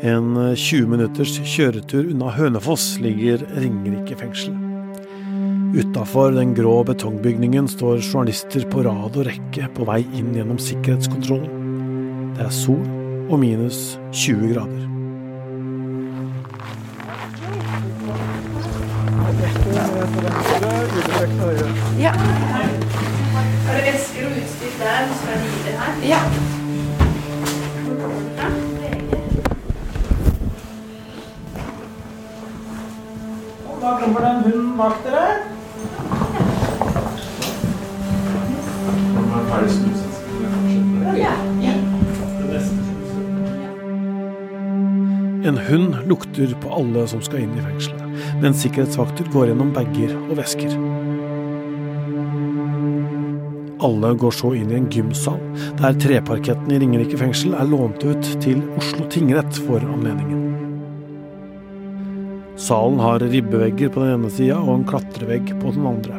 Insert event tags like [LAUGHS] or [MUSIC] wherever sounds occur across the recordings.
En 20 minutters kjøretur unna Hønefoss ligger Ringerike fengsel. Utafor den grå betongbygningen står journalister på rad og rekke på vei inn gjennom sikkerhetskontrollen. Det er sol og minus 20 grader. Ja. Er det vesker og utstyr der, og så er det det her? Ja. Det en hund bak dere. En hund lukter på alle som skal inn i fengselet, mens sikkerhetsvakter går gjennom bager og vesker. Alle går så inn i en gymsal, der treparketten i Ringerike fengsel er lånt ut til Oslo tingrett for anledningen. Salen har ribbevegger på den ene sida og en klatrevegg på den andre.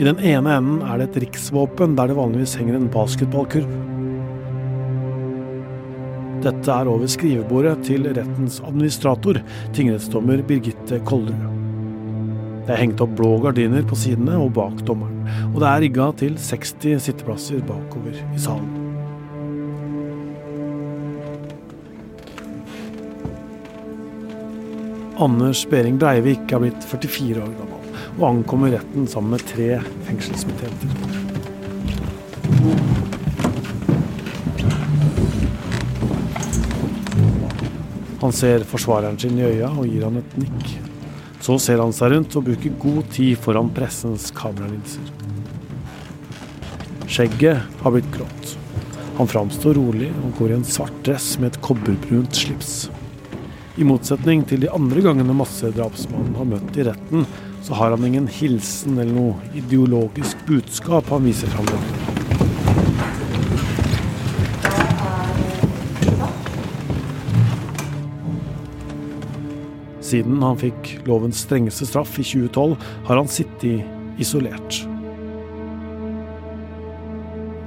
I den ene enden er det et riksvåpen der det vanligvis henger en basketballkurv. Dette er over skrivebordet til rettens administrator, tingrettsdommer Birgitte Kollerud. Det er hengt opp blå gardiner på sidene og bak dommeren, og det er rigga til 60 sitteplasser bakover i salen. Anders Behring Breivik er blitt 44 år gammel og ankommer retten sammen med tre fengselsbetjenter. Han ser forsvareren sin i øya og gir han et nikk. Så ser han seg rundt og bruker god tid foran pressens kameralinser. Skjegget har blitt grått. Han framstår rolig og går i en svart dress med et kobberbrunt slips. I motsetning til de andre gangene massedrapsmannen har møtt i retten, så har han ingen hilsen eller noe ideologisk budskap han viser fram. Siden han fikk lovens strengeste straff i 2012, har han sittet isolert.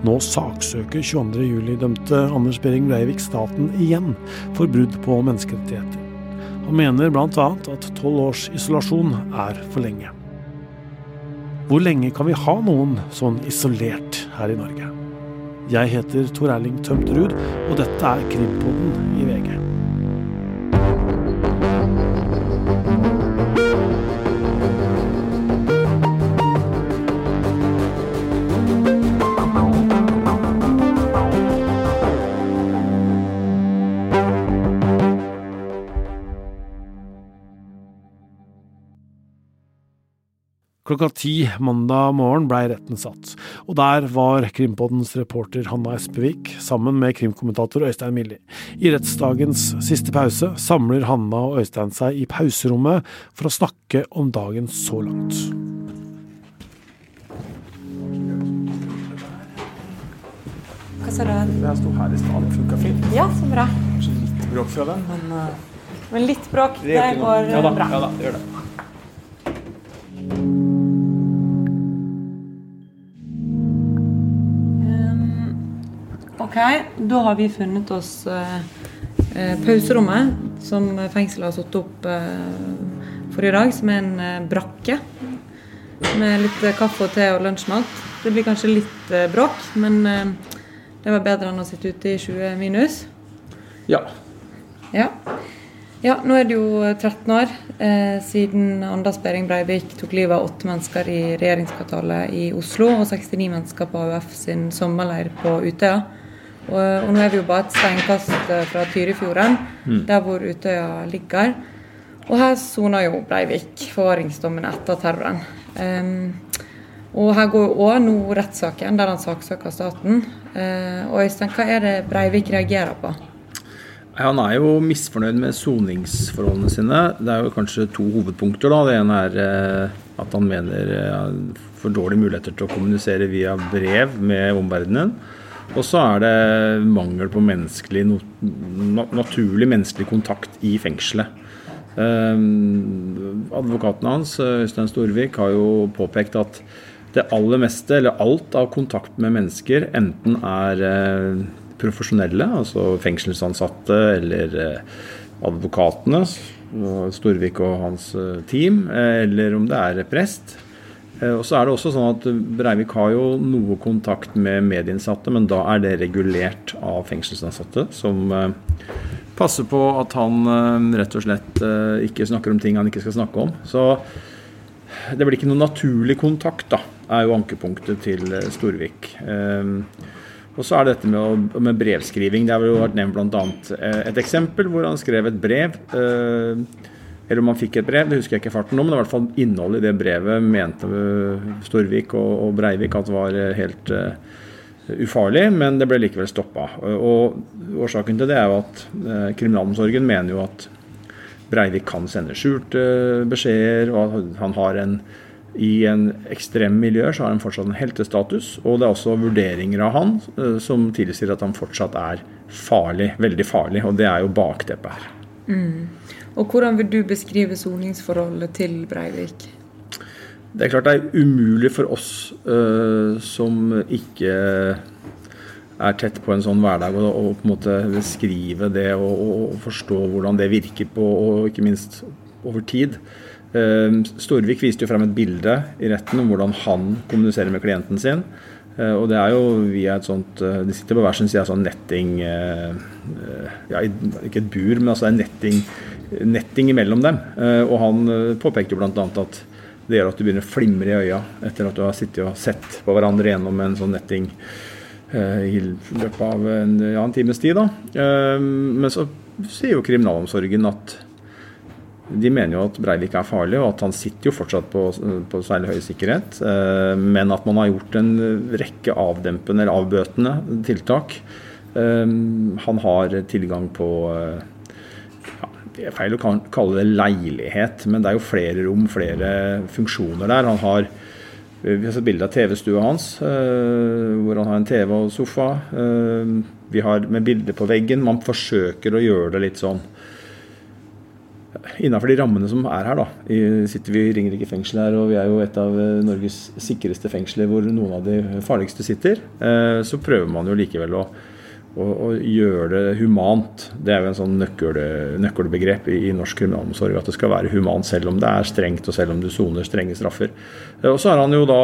Nå saksøker 22.07-dømte Anders Behring Breivik staten igjen for brudd på menneskerettigheter. Mener bl.a. at tolv års isolasjon er for lenge. Hvor lenge kan vi ha noen sånn isolert her i Norge? Jeg heter Tor Erling Tømterud, og dette er Krimpodden i VG. Klokka ti mandag morgen blei retten satt, og der var Krimpoddens reporter Hanna Espevik sammen med krimkommentator Øystein Milli. I rettsdagens siste pause samler Hanna og Øystein seg i pauserommet for å snakke om dagen så langt. Hva sa du? Jeg sto her i stad, det funka fint. Ja, så bra. Kanskje litt bråk fra den, men eh, Men litt bråk, det det går Ja da, bra. ja da, det gjør det. Ok, da har vi funnet oss eh, eh, pauserommet som fengselet har satt opp eh, for i dag, som er en eh, brakke. Med litt eh, kaffe og te og lunsjmat. Det blir kanskje litt eh, bråk, men det var bedre enn å sitte ute i 20 minus. Ja. Ja. ja, nå er det jo 13 år eh, siden Anders Behring Breivik tok livet av åtte mennesker i regjeringskvartalet i Oslo og 69 mennesker på AUF sin sommerleir på Utøya. Og, og nå er vi jo bare et steinkast eh, fra Tyrifjorden, der hvor Utøya ligger. Og her soner jo Breivik forvaringsdommen etter terroren. Um, og her går jo òg nå rettssaken der han saksøker staten. Uh, og Øystein, hva er det Breivik reagerer på? Han er jo misfornøyd med soningsforholdene sine. Det er jo kanskje to hovedpunkter. da. Det ene er eh, at han mener han for dårlige muligheter til å kommunisere via brev med omverdenen. Og så er det mangel på menneskelig, naturlig menneskelig kontakt i fengselet. Um, advokaten hans, Øystein Storvik, har jo påpekt at det aller meste, eller alt av kontakt med mennesker, enten er eh, profesjonelle, altså fengselsansatte eller eh, advokatene, Storvik og hans team, eller om det er prest. Og så er det også sånn at Breivik har jo noe kontakt med medieinnsatte, men da er det regulert av fengselsansatte, som passer på at han rett og slett ikke snakker om ting han ikke skal snakke om. Så det blir ikke noen naturlig kontakt, da, er jo ankepunktet til eh, Storvik. Og så er det dette med, med, brevskriving. Det har jo vært nevnt bl.a. Eh, et eksempel hvor han skrev et brev. Uh, eller om han fikk et brev, det husker jeg ikke farten om, men i hvert fall innholdet i det brevet mente Storvik og, og Breivik at var helt uh, ufarlig, men det ble likevel stoppa. Og årsaken til det er jo at uh, kriminalomsorgen mener jo at Breivik kan sende skjulte beskjeder, og at han har en i en ekstrem miljø så har han fortsatt en heltestatus. Og det er også vurderinger av han eh, som tilsier at han fortsatt er farlig, veldig farlig. Og det er jo bakteppet her. Mm. Og hvordan vil du beskrive soningsforholdet til Breivik? Det er klart det er umulig for oss uh, som ikke er tett på en sånn hverdag, og på en måte beskrive det og, og, forstå hvordan det virker på, og ikke minst over tid. Uh, Storvik viste jo frem et bilde i retten om hvordan han kommuniserer med klienten sin. Uh, og det er jo via et sånt De sitter på hver sin side av sånn netting ja, Ikke et bur, men altså en netting, netting imellom dem. og han påpekte jo bl.a. at det gjør at du begynner å flimre i øya etter at du har sittet og sett på hverandre gjennom en sånn netting Eh, i løpet av en, ja, en times tid. Da. Eh, men så sier jo kriminalomsorgen at de mener jo at Breivik er farlig, og at han sitter jo fortsatt på, på særlig høy sikkerhet. Eh, men at man har gjort en rekke avdempende eller avbøtende tiltak. Han har tilgang på Det er feil å kalle det leilighet, men det er jo flere rom, flere funksjoner der. Han har vi har sett bilde av TV-stua hans, eh, hvor han har en TV og sofa. Eh, vi har med bilder på veggen. Man forsøker å gjøre det litt sånn innafor de rammene som er her. da. Sitter vi i Ringerike fengsel her, og vi er jo et av eh, Norges sikreste fengsler hvor noen av de farligste sitter. Så prøver man jo likevel å og, gjøre det humant. Det er jo en sånn nøkkel, nøkkelbegrep i, i, norsk kriminalomsorg. At det skal være humant selv om det er strengt, og selv om du soner strenge straffer. Eh, og så har han jo da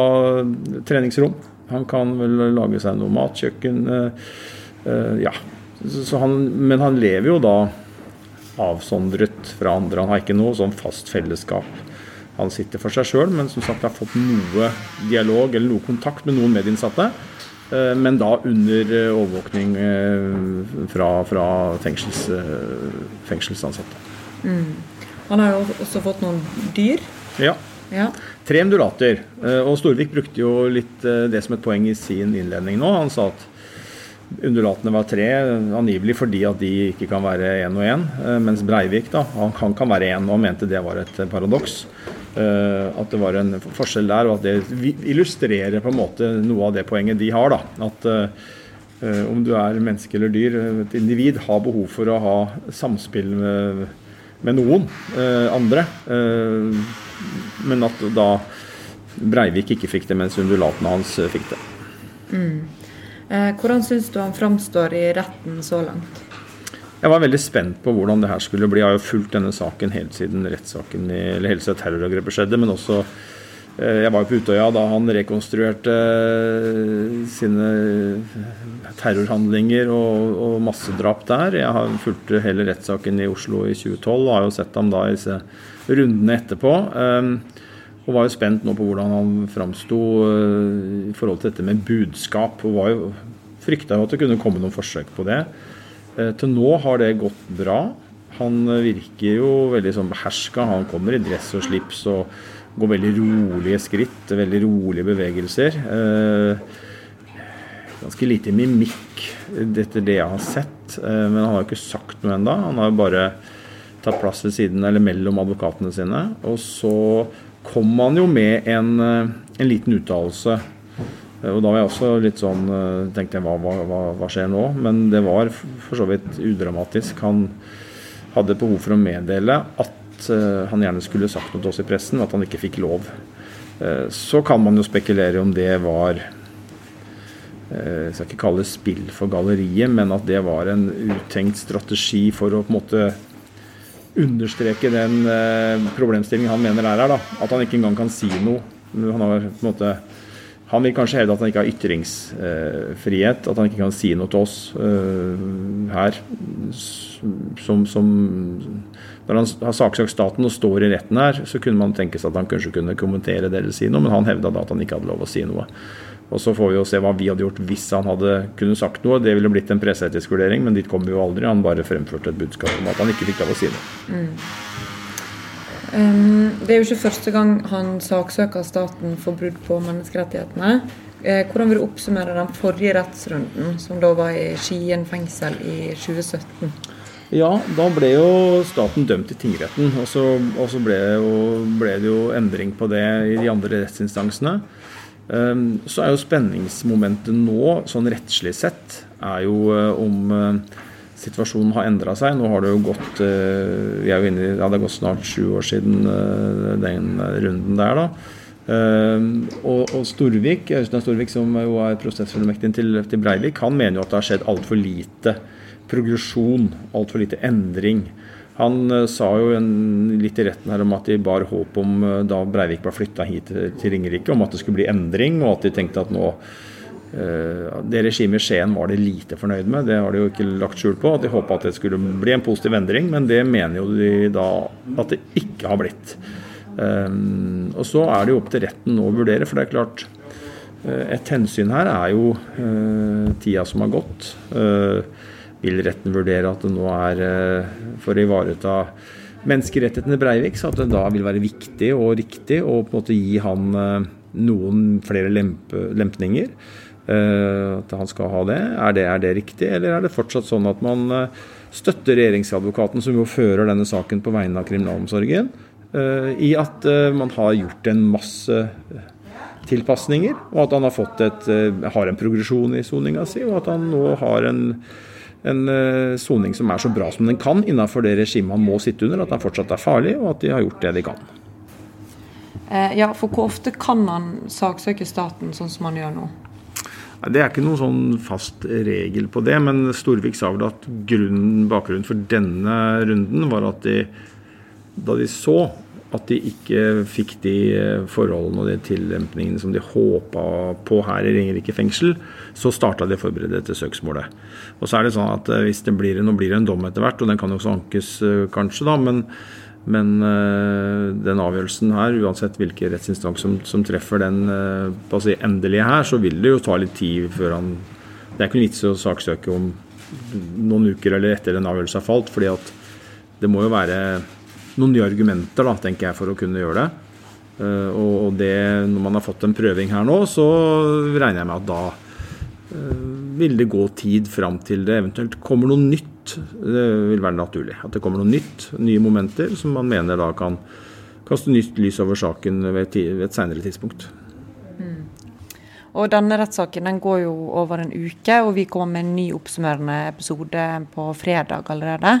treningsrom. Han kan vel lage seg noe mat, kjøkken. uh, ja. Han, men han lever jo da avsondret fra andre. Han har ikke noe sånn fast fellesskap. Han sitter for seg sjøl, men som sagt har fått noe dialog eller noe kontakt med noen medinnsatte. Eh, men da under eh, overvåkning eh, fra, fra fengsels, fengselsansatte. Mm. Han har jo også fått noen dyr. Ja. ja. Tre undulater. Og Storvik brukte jo litt det som et poeng i sin innledning nå. Han sa at undulatene var tre, angivelig fordi at de ikke kan være én og én. Mens Breivik da, han kan, kan være én, og mente det var et paradoks. Eh, at det var en forskjell der, og at det illustrerer på en måte noe av det poenget de har. da, At uh, om du er menneske eller dyr, et individ har behov for å ha samspill med, med noen andre. Men at da Breivik ikke fikk det, mens undulatene hans fikk det. Mm. hvordan syns du han framstår i retten så langt? Jeg var veldig spent på hvordan det her skulle bli. Jeg har jo fulgt denne saken helt siden rettssaken eller siden terrorangrepet skjedde. Men også eh, Jeg var jo på Utøya da han rekonstruerte eh, sine terrorhandlinger og, og massedrap der. Jeg har fulgt hele rettssaken i Oslo i 2012 og har jo sett ham da i disse rundene etterpå. Um, og var jo spent nå på hvordan han framsto i forhold til dette med budskap. Og var jo frykta jo at det kunne komme noen forsøk på det. Eh, til nå har det gått bra. Han virker jo veldig sånn beherska. Han kommer i dress og slips og går veldig rolige skritt, veldig rolige bevegelser. Eh, ganske lite mimikk etter det jeg har sett, eh, men han har ikke sagt noe ennå. Han har bare tatt plass ved siden eller mellom advokatene sine. Og så kom han jo med en, en liten uttalelse Eh, og da var jeg også litt sånn eh, tenkte jeg, hva, hva, hva, skjer nå? Men det var for så vidt udramatisk. Han hadde behov for å meddele at uh, han gjerne skulle sagt noe til oss i pressen, at han ikke fikk lov. Så kan man jo spekulere om det var Jeg skal ikke kalle det spill for galleriet, men at det var en uttenkt strategi for å på en måte understreke den eh, problemstillingen han mener er her. da, At han ikke engang kan si noe. Han, har, på en måte, han vil kanskje hevde at han ikke har ytringsfrihet. At han ikke kan si noe til oss eh, her. Som, som, når han har saksøkt staten og står i retten her, så kunne man tenke seg at han kanskje kunne kommentere det eller si noe, men han hevda da at han ikke hadde lov å si noe. Og Så får vi jo se hva vi hadde gjort hvis han hadde kunnet sagt noe. Det ville blitt en presseetisk vurdering, men dit kom vi jo aldri. Han bare fremførte et budskap om at han ikke fikk lov å si noe. Mm. Um, det er jo ikke første gang han saksøker staten for brudd på menneskerettighetene. Eh, hvordan vil du oppsummere den forrige rettsrunden, som da var i Skien fengsel i 2017? Ja, da ble jo staten dømt i tingretten. Og så, og så ble, ble, det jo endring på det i de andre rettsinstansene. Ehm, så er jo spenningsmomentet nå, sånn rettslig sett, er jo eh, om eh, situasjonen har endra seg. Nå har det jo gått eh, vi er jo inne i, ja, det har gått snart sju år siden den runden der. da. Ehm, og, og Storvik, Øystein Storvik, som jo er prosessfullmektig til, til Breivik, han mener jo at det har skjedd altfor lite progresjon, altfor lite endring. Han sa jo en, litt i retten her om at de bar håp om da Breivik ble flytta hit til, Ringerike, om at det skulle bli endring, og at de tenkte at nå Det regimet i Skien var de lite fornøyd med, det har de jo ikke lagt skjul på. At de håpa at det skulle bli en positiv endring, men det mener jo de da at det ikke har blitt. Um, og så er det jo opp til retten å vurdere, for det er klart et hensyn her er jo tida som har gått. Vil retten vurdere at det nå er eh, for å ivareta menneskerettighetene Breivik, så at det da vil være viktig og riktig å på en måte gi han eh, noen flere lempe, lempninger. Eh, at han skal ha det. Er, det. er det riktig, eller er det fortsatt sånn at man støtter regjeringsadvokaten, som jo fører denne saken på vegne av kriminalomsorgen, i at man har gjort en masse tilpasninger, og at han har, fått et, har en progresjon i soninga si, og at han nå har en en eh, soning som er så bra som den kan innenfor det regimet han må sitte under, at han fortsatt er farlig, og at de har gjort det de kan. Eh, ja, for Hvor ofte kan han saksøke staten sånn som han gjør nå? Det er ikke noen sånn fast regel på det, men Storvik sa vel at grunnen, bakgrunnen for denne runden var at de, da de så at de ikke fikk de eh, forholdene og de tillempningene som de håpa på her i Ringerike fengsel, så starta de å forberede til søksmålet. Og så er det sånn at eh, hvis det blir, Nå blir det en dom etter hvert, og den kan jo også ankes eh, kanskje, da, men, men den avgjørelsen her, uansett hvilken rettsinstans som, som, treffer den på si, endelige her, så vil det jo ta litt tid før han Det er ikke noe vits å saksøke om noen uker eller etter en avgjørelse har falt, fordi at det må jo være noen nye argumenter da, tenker jeg, for å kunne gjøre det. Uh, og det, når man har fått en prøving her nå, så regner jeg med at da vil det gå tid fram til det eventuelt kommer noe nytt. Det vil være naturlig. At det kommer noe nytt, nye momenter som man mener da kan kaste nytt lys over saken ved et, senere tidspunkt. Mm. Og Denne rettssaken den går jo over en uke, og vi kommer med en ny oppsummerende episode på fredag allerede.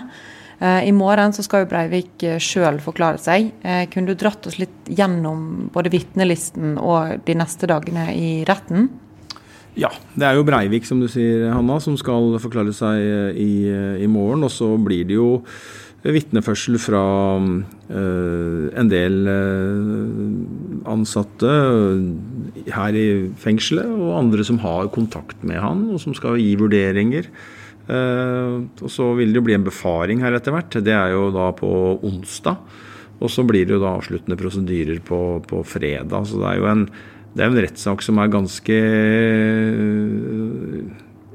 Eh, I morgen så skal jo Breivik eh, sjøl forklare seg. Eh, kunne du dratt oss litt gjennom både vitnelisten og de neste dagene i retten? Ja, det er jo Breivik som du sier, Hanna, som skal forklare seg i, i morgen. Og så blir det jo vitneførsel fra uh, en del uh, ansatte her i fengselet, og andre som har kontakt med han, og som skal gi vurderinger. Uh, og Så vil det jo bli en befaring her etter hvert. Det er jo da på onsdag. Og så blir det jo da avsluttende prosedyrer på, på fredag. Så det er jo en, det er en rettssak som er ganske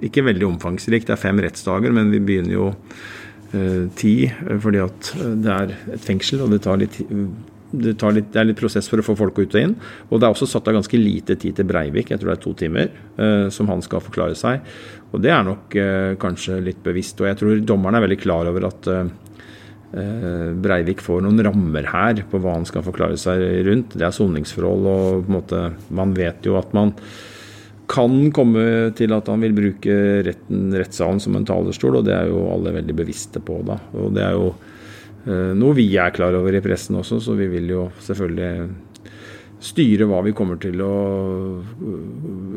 Ikke veldig omfangsrik. Det er fem rettsdager, men vi begynner jo uh, ti fordi at det er et fengsel, og det tar litt det, litt, det, er litt prosess for å få folk ut og inn. Og det er også satt av ganske lite tid til Breivik, jeg tror det er to timer, som han skal forklare seg. Og det er nok kanskje litt bevisst. Og jeg tror dommeren er veldig klar over at Breivik får noen rammer her på hva han skal forklare seg rundt. Det er soningsforhold, og på en måte, man vet jo at man kan komme til at han vil bruke retten, rettssalen som en talerstol, og det er jo alle veldig bevisste på. da. Og det er jo noe vi er klar over i pressen også, så vi vil jo selvfølgelig styre hva vi kommer til å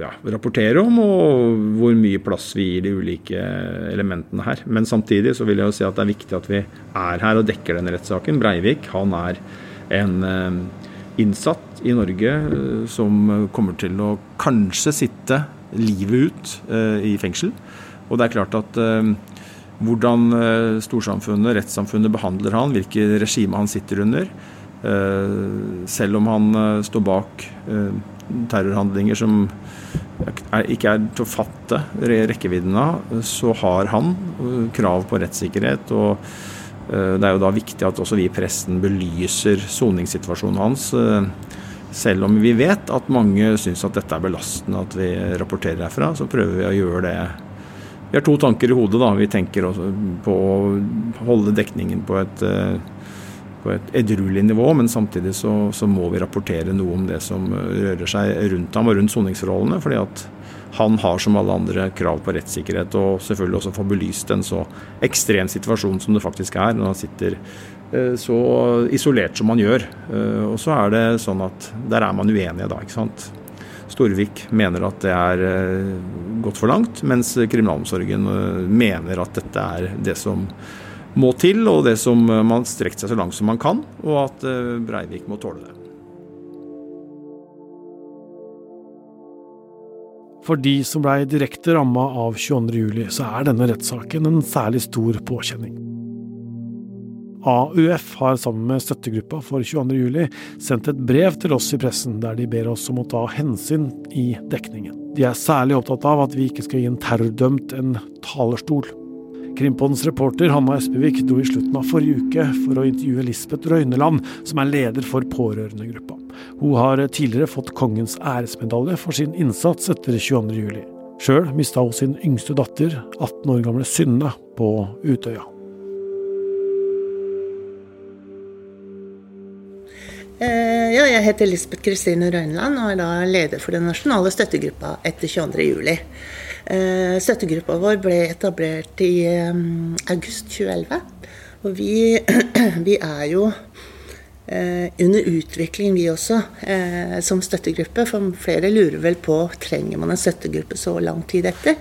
ja, rapportere om, og hvor mye plass vi gir de ulike elementene her. Men samtidig så vil jeg jo si at det er viktig at vi er her og dekker denne rettssaken. Breivik han er en eh, innsatt i Norge eh, som kommer til å kanskje sitte livet ut i fengsel. Og det er klart at hvordan storsamfunnet, rettssamfunnet behandler han, hvilket regime han sitter under, selv om han eh, står bak eh, terrorhandlinger som ikke er til å fatte rekkevidden av, så har han krav på rettssikkerhet. og Det er jo da viktig at også vi i pressen belyser soningssituasjonen hans. Selv om vi vet at mange syns at dette er belastende at vi rapporterer herfra, så prøver vi å gjøre det. Vi har to tanker i hodet. da. Vi tenker på å holde dekningen på et på et edruelig nivå, men samtidig så, så, må vi rapportere noe om det som rører seg rundt ham og rundt soningsforholdene. fordi at han har som alle andre krav på rettssikkerhet, og selvfølgelig også få belyst en så ekstrem situasjon som det faktisk er når han sitter eh, så isolert som han gjør. Eh, og så er det sånn at der er man uenige da, ikke sant. Storvik mener at det er eh, gått for langt, mens kriminalomsorgen mener at dette er det som må til, og det som eh, man strekt seg så langt som man kan, og at eh, Breivik må tåle det. For de som blei direkte ramma av 22.07, så er denne rettssaken en særlig stor påkjenning. AUF har sammen med støttegruppa for 22.07 sendt et brev til oss i pressen der de ber oss om å ta hensyn i dekningen. De er særlig opptatt av at vi ikke skal gi en terrordømt en talerstol. Krimpodens reporter Hanna Espevik dro i slutten av forrige uke for å intervjue Lisbeth Røyneland, som er leder for pårørendegruppa. Hun har tidligere fått Kongens æresmedalje for sin innsats etter 22.07. Sjøl mista hun sin yngste datter, 18 år gamle Synne, på Utøya. Eh, ja, jeg heter Lisbeth Kristine Røyneland og er da leder for den nasjonale støttegruppa etter 22.07. Eh, støttegruppa vår ble etablert i august 2011. Og vi, [CLEARS THROAT] vi er jo eh, under utvikling, vi også, eh, som støttegruppe. For flere lurer vel på trenger man en støttegruppe så lang tid etter.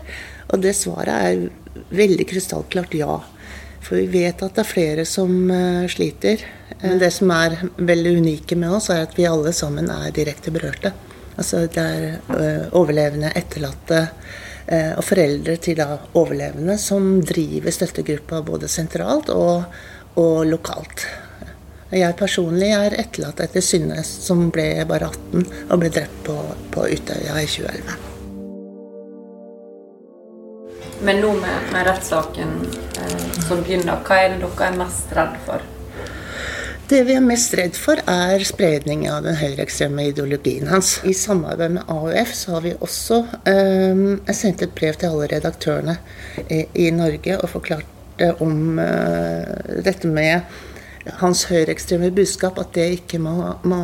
Og det svaret er veldig krystallklart ja. For vi vet at det er flere som sliter. Det som er veldig unike med oss, er at vi alle sammen er direkte berørte. Altså det er overlevende, etterlatte, og foreldre til da overlevende som driver støttegruppa både sentralt og, og lokalt. Jeg personlig er etterlatt etter Synne, som ble bare 18 og ble drept på, på Utøya i 2011. Men nå med, med rettssaken eh, som begynner, hva er det dere er mest redd for? Det vi er mest redd for, er spredning av den høyreekstreme ideologien hans. I samarbeid med AUF så har vi også eh, sendt et brev til alle redaktørene i, i Norge og forklart eh, om eh, dette med hans høyreekstreme budskap, at det ikke må, må,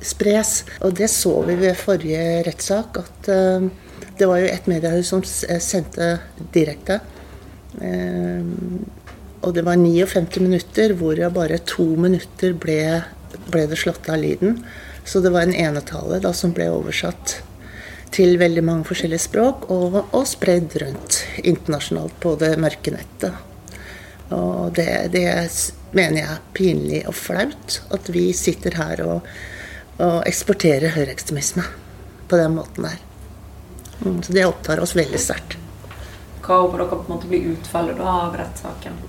spres. Og det så vi ved forrige rettssak, at eh, det var jo et mediehus som sendte direkte. Eh, og det var 59 minutter, hvorav bare to minutter ble, ble, det slått av lyden. Så det var en enetale da, som ble oversatt til veldig mange forskjellige språk og, og spredd rundt internasjonalt på det mørke nettet. Og det, det, mener jeg er pinlig og flaut, at vi sitter her og, og eksporterer høyreekstremisme på den måten der. Mm, så det opptar oss veldig sterkt. Hva håper dere på en måte blir utfallet av rettssaken?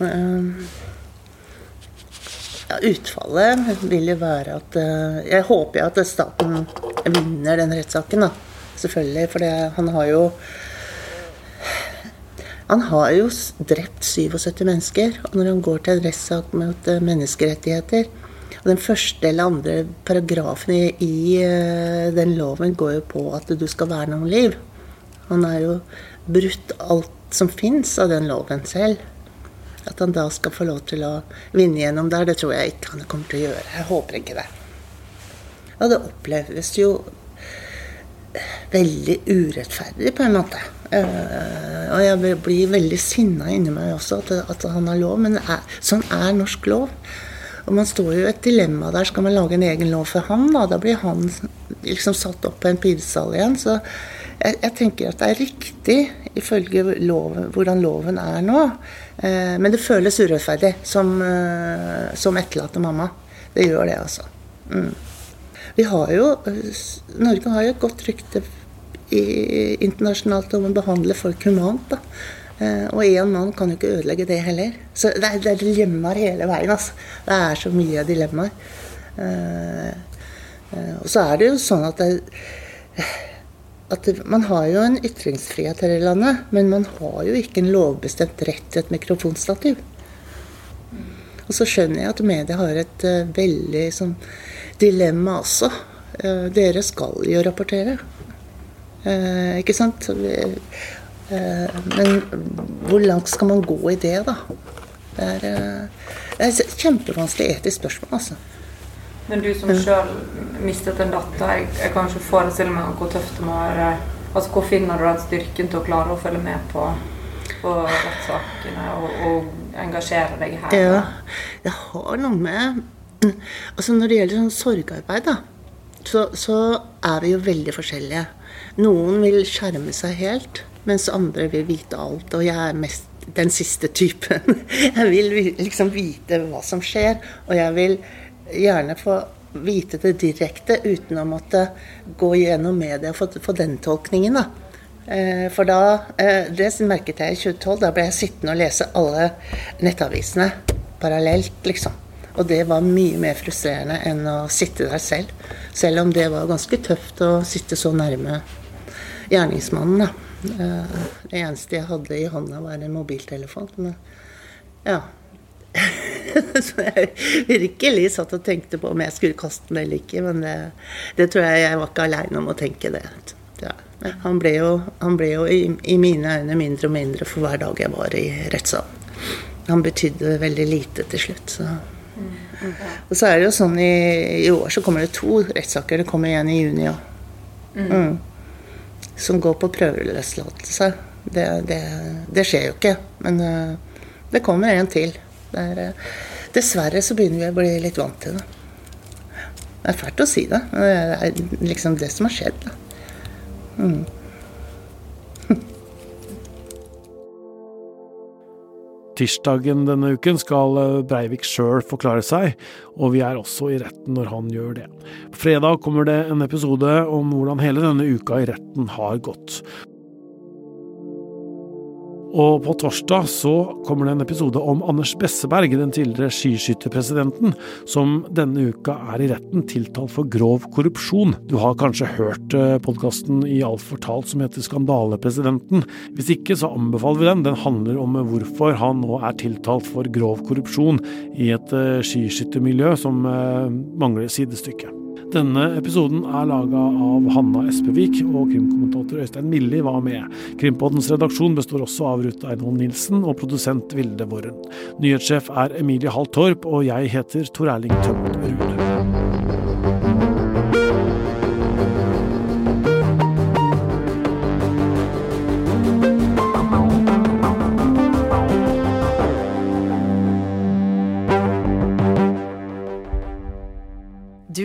Eh, ja, utfallet vil jo være at eh, Jeg håper at staten vinner den rettssaken, da. Selvfølgelig. For det, han har jo Han har jo drept 77 mennesker. Og når han går til en rettssak mot eh, menneskerettigheter og Den første eller andre paragrafen i, i den loven går jo på at du skal verne om liv. Han har jo brutt alt som fins av den loven selv. At han da skal få lov til å vinne gjennom der, det tror jeg ikke han kommer til å gjøre. Jeg håper ikke det. Og det oppleves jo veldig urettferdig på en måte. Uh, og jeg blir veldig sinna inni meg også at, han har lov, men er, sånn er norsk lov. Og man står jo i et dilemma der. Skal man lage en egen lov for han? Da, da blir han liksom satt opp på en pidestall igjen. Så jeg, jeg, tenker at det er riktig ifølge loven, hvordan loven er nå. Eh, men det føles urettferdig som, eh, som etterlatte mamma. Det gjør det, altså. Mm. Vi har jo Norge har jo et godt rykte i, internasjonalt om å behandle folk humant. da. Eh, og én mann kan jo ikke ødelegge det heller. Så det er, det er dilemmaer hele veien. altså. Det er så mye dilemmaer. Eh, eh, og så er det jo sånn at, det, at man har jo en ytringsfrihet her i landet, men man har jo ikke en lovbestemt rett til et mikrofonstativ. Og så skjønner jeg at media har et veldig sånn dilemma også. dere skal jo rapportere. ikke sant? Men hvor langt skal man gå i det, da? Det er, det er et kjempevanskelig etisk spørsmål, altså. Men du som sjøl mistet en datter, jeg, jeg kan ikke forestille meg hvor tøft det må være. Altså, Hvor finner du den styrken til å klare å følge med på, på rettssakene og, og, engasjere deg her? Ja, jeg har noe med Altså Når det gjelder sånn sorgarbeid, da, så, så er vi jo veldig forskjellige. Noen vil skjerme seg helt mens andre vil vite alt. Og jeg er mest den siste typen. [LAUGHS] Jeg vil liksom vite hva som skjer, og jeg vil gjerne få vite det direkte uten å måtte gå gjennom media og få, den tolkningen. da. Eh, for da, eh, Det merket jeg i 2012. Da ble jeg sittende og lese alle nettavisene parallelt, liksom. Og det var mye mer frustrerende enn å sitte der selv. Selv om det var ganske tøft å sitte så nærme gjerningsmannen. da. Eh, det eneste jeg hadde i hånda, var en mobiltelefon. Men, ja. [LAUGHS] [LAUGHS] Så jeg virkelig satt og tenkte på om jeg skulle kaste den eller ikke. Men det, det tror jeg jeg var ikke aleine om å tenke det. Ja. Han ble jo, han ble jo i, i, mine øyne mindre og mindre for hver dag jeg var i rettssalen. Han betydde veldig lite til slutt. Så. Og så er det jo sånn i, i år så kommer det to rettssaker. Det kommer igjen i juni òg. Mm. mm som går på prøveløslatelse. Det, det, det, skjer jo ikke. Men uh, det kommer en til. Er, uh, dessverre så begynner vi å bli litt vant til det. Det er fælt å si det, men det er liksom det som har skjedd. Mm. [LAUGHS] Tirsdagen denne uken skal eh, Breivik sjøl forklare seg, og vi er også i retten når han gjør det. På fredag kommer det en episode om hvordan hele denne uka i retten har gått. Og på torsdag så kommer det en episode om Anders Besseberg, den tidligere skiskytterpresidenten, som denne uka er i retten tiltalt for grov korrupsjon. Du har kanskje hørt eh, podkasten i Alt fortalt som heter Skandalepresidenten. Hvis ikke, så anbefaler vi den. Den handler om hvorfor han nå er tiltalt for grov korrupsjon i et eh, skiskyttermiljø som eh, mangler sidestykke. Denne episoden er laga av Hanna Espevik, og krimkommentator Øystein Milli var med. Krimpoddens redaksjon består også av Ruth Einhold Nilsen og produsent Vilde Worren. Nyhetssjef er Emilie Hall Torp, og jeg heter Tor Erling Tømt